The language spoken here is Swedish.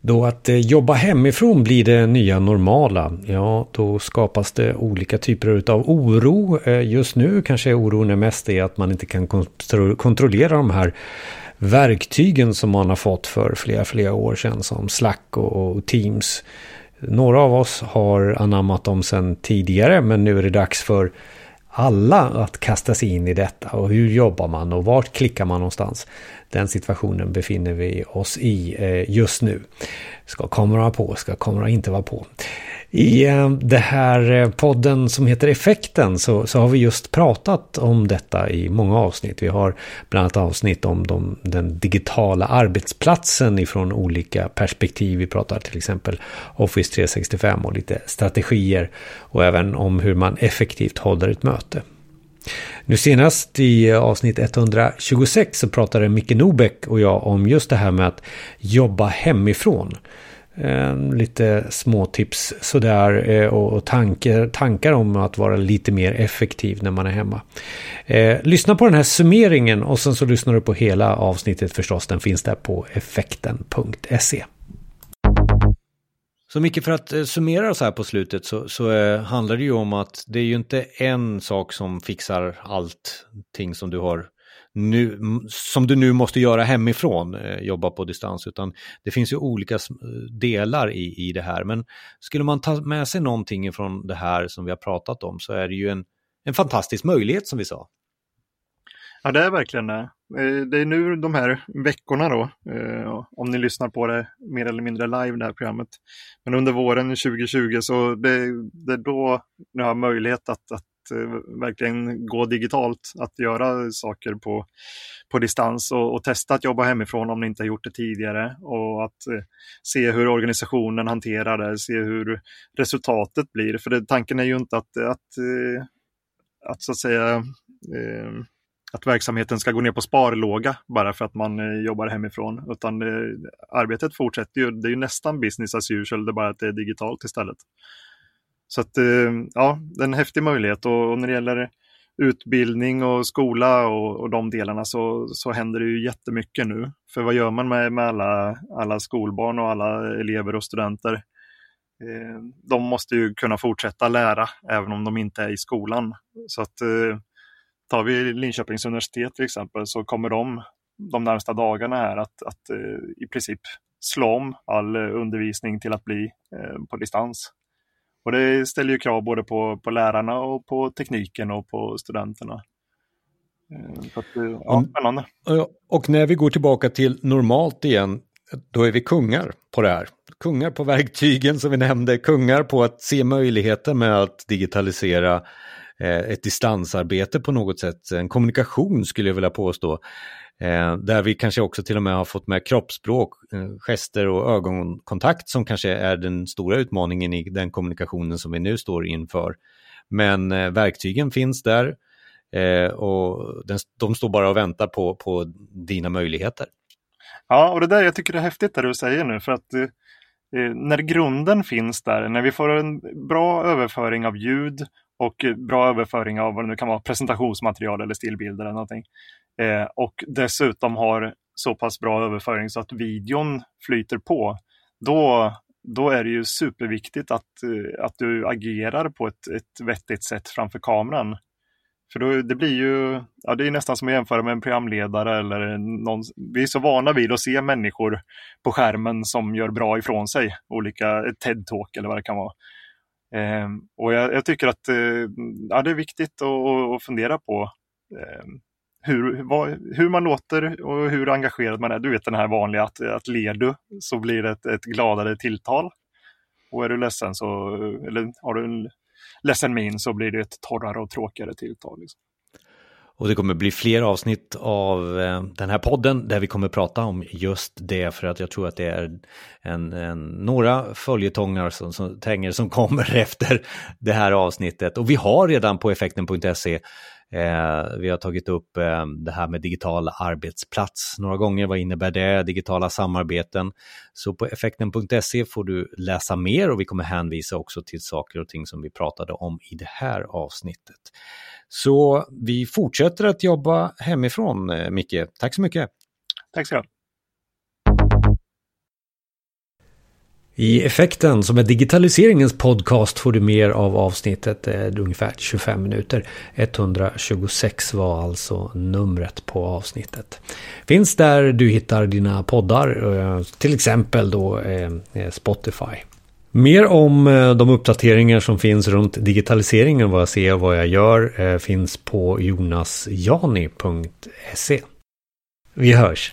Då att eh, jobba hemifrån blir det nya normala, ja då skapas det olika typer av oro. Eh, just nu kanske oron är mest är att man inte kan kontrollera de här verktygen som man har fått för flera, flera år sedan som Slack och Teams. Några av oss har anammat dem sedan tidigare men nu är det dags för alla att kasta sig in i detta och hur jobbar man och vart klickar man någonstans. Den situationen befinner vi oss i eh, just nu. Ska kameran vara på? Ska kameran inte vara på? I den det här eh, podden som heter Effekten så, så har vi just pratat om detta i många avsnitt. Vi har bland annat avsnitt om de, den digitala arbetsplatsen ifrån olika perspektiv. Vi pratar till exempel Office 365 och lite strategier och även om hur man effektivt håller ett möte. Nu senast i eh, avsnitt 126 så pratade Micke Nobeck och jag om just det här med att jobba hemifrån. Eh, lite småtips sådär eh, och tankar, tankar om att vara lite mer effektiv när man är hemma. Eh, lyssna på den här summeringen och sen så lyssnar du på hela avsnittet förstås. Den finns där på effekten.se. Så mycket för att summera så här på slutet så, så handlar det ju om att det är ju inte en sak som fixar allting som du har nu, som du nu måste göra hemifrån, eh, jobba på distans, utan det finns ju olika eh, delar i, i det här. Men skulle man ta med sig någonting från det här som vi har pratat om så är det ju en, en fantastisk möjlighet som vi sa. Ja, det är verkligen det. Eh, det är nu de här veckorna då, eh, om ni lyssnar på det mer eller mindre live, det här programmet. Men under våren 2020 så det, det är då ni har möjlighet att, att Eh, verkligen gå digitalt, att göra saker på, på distans och, och, testa att jobba hemifrån om ni inte har gjort det tidigare och att eh, se hur organisationen hanterar det, se hur resultatet blir. För det, tanken är ju inte att, att, eh, att så att säga att verksamheten ska gå ner på sparlåga bara för att man jobbar hemifrån, utan arbetet fortsätter ju. Det är ju nästan business as usual, det är bara att det är digitalt istället. Så att, eh, ja, det är en häftig möjlighet och, när det gäller utbildning och skola och, och de delarna så, så händer det ju jättemycket nu. För vad gör man med, med alla, alla skolbarn och alla elever och studenter? Eh, de måste ju kunna fortsätta lära även om de inte är i skolan. Så att eh, tar vi Linköpings universitet till exempel så kommer de de närmsta dagarna här att, att i princip slå om all undervisning till att bli på distans. Och det ställer ju krav både på, på lärarna och på tekniken och på studenterna. Eh, så att, eh, ja, spännande. Och när vi går tillbaka till normalt igen, då är vi kungar på det här. Kungar på verktygen som vi nämnde, kungar på att se möjligheter med att digitalisera Eh, ett distansarbete på något sätt, en kommunikation skulle jag vilja påstå. Eh, där vi kanske också till och med har fått med kroppsspråk, eh, gester och ögonkontakt som kanske är den stora utmaningen i den kommunikationen som vi nu står inför. Men verktygen finns där och de står bara och väntar på, på dina möjligheter. Ja, och det där jag tycker det är häftigt det du säger nu för att eh, när grunden finns där, när vi får en bra överföring av ljud och eh, bra överföring av vad det nu kan vara, presentationsmaterial eller stillbilder eller någonting, Eh, och dessutom har så pass bra överföring så att videon flyter på, då, då är det ju superviktigt att, eh, att du agerar på ett, ett vettigt sätt framför kameran. För då, det blir ju, ja, det är nästan som att jämföra med en programledare eller någon. Vi är så vana vid att se människor på skärmen som gör bra ifrån sig. Olika TED-talk eller vad det kan vara. Eh, och jag, jag, tycker att eh, ja, det är viktigt att, att fundera på eh, hur, vad, hur man låter och hur engagerad man är. Du vet den här vanliga att, att ler du så blir det ett, ett gladare tilltal. Och är du ledsen så, eller har du en ledsen min så blir det ett torrare och tråkigare tilltal. Liksom. Och det kommer bli fler avsnitt av eh, den här podden där vi kommer prata om just det för att jag tror att det är en, en, några följetongar som, som, tänger som kommer efter det här avsnittet. Och vi har redan på effekten.se Eh, vi har tagit upp eh, det här med digital arbetsplats några gånger. Vad innebär det? Digitala samarbeten. Så på effekten.se får du läsa mer och vi kommer hänvisa också till saker och ting som vi pratade om i det här avsnittet. Så vi fortsätter att jobba hemifrån, eh, Micke. Tack så mycket. Tack så mycket. I effekten som är digitaliseringens podcast får du mer av avsnittet, ungefär 25 minuter. 126 var alltså numret på avsnittet. Finns där du hittar dina poddar, eh, till exempel då eh, Spotify. Mer om eh, de uppdateringar som finns runt digitaliseringen, vad jag ser och vad jag gör, finns på jonasjani.se. Vi hörs!